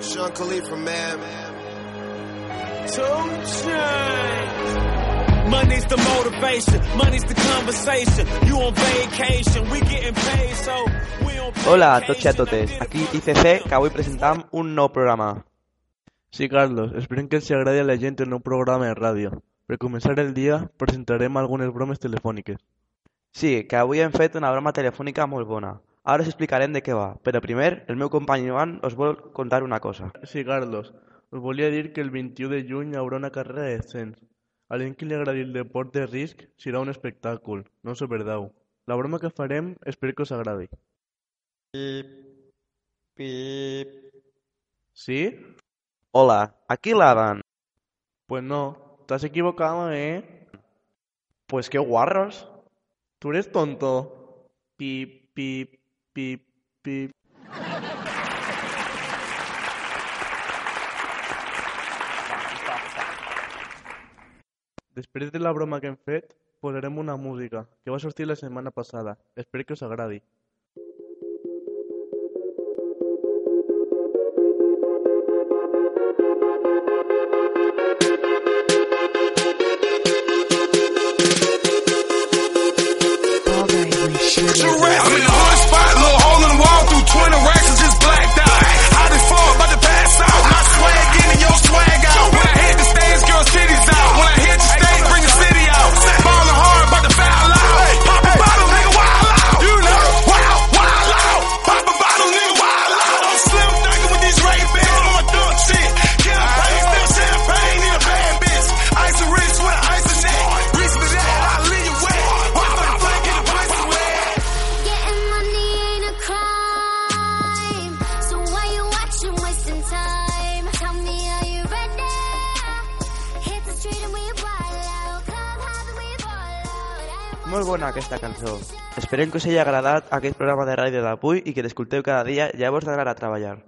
Sean Khalifa, man. Two chains. Money's the motivation, money's the conversation. You on vacation, we getting paid, so we on Hola a tots i a totes, aquí ICC, que avui presentam un nou programa. Sí, Carlos, esperem que els agradi a la gent el nou programa de ràdio. Per començar el dia, presentarem algunes bromes telefòniques. Sí, que avui hem fet una broma telefònica molt bona. Ara us explicarem de què va, però primer el meu company Joan us vol contar una cosa. Sí, Carlos, us volia dir que el 21 de juny hi haurà una carrera de descens. A gent que li agradi el deport de risc serà un espectacle, no us ho perdeu. La broma que farem espero que us agradi. Pip, pip. ¿Sí? Hola, aquí l'Adan. Pues no, estás equivocado, ¿eh? Pues qué guarros. Tú eres tonto. Pip, pip, pip, pip. Després de la broma que hem fet, posarem una música que va sortir la setmana passada. Espero que us agradi. Molt bona aquesta cançó. Esperem que us hagi agradat aquest programa de ràdio d'avui i que l'escolteu cada dia llavors d'anar a treballar.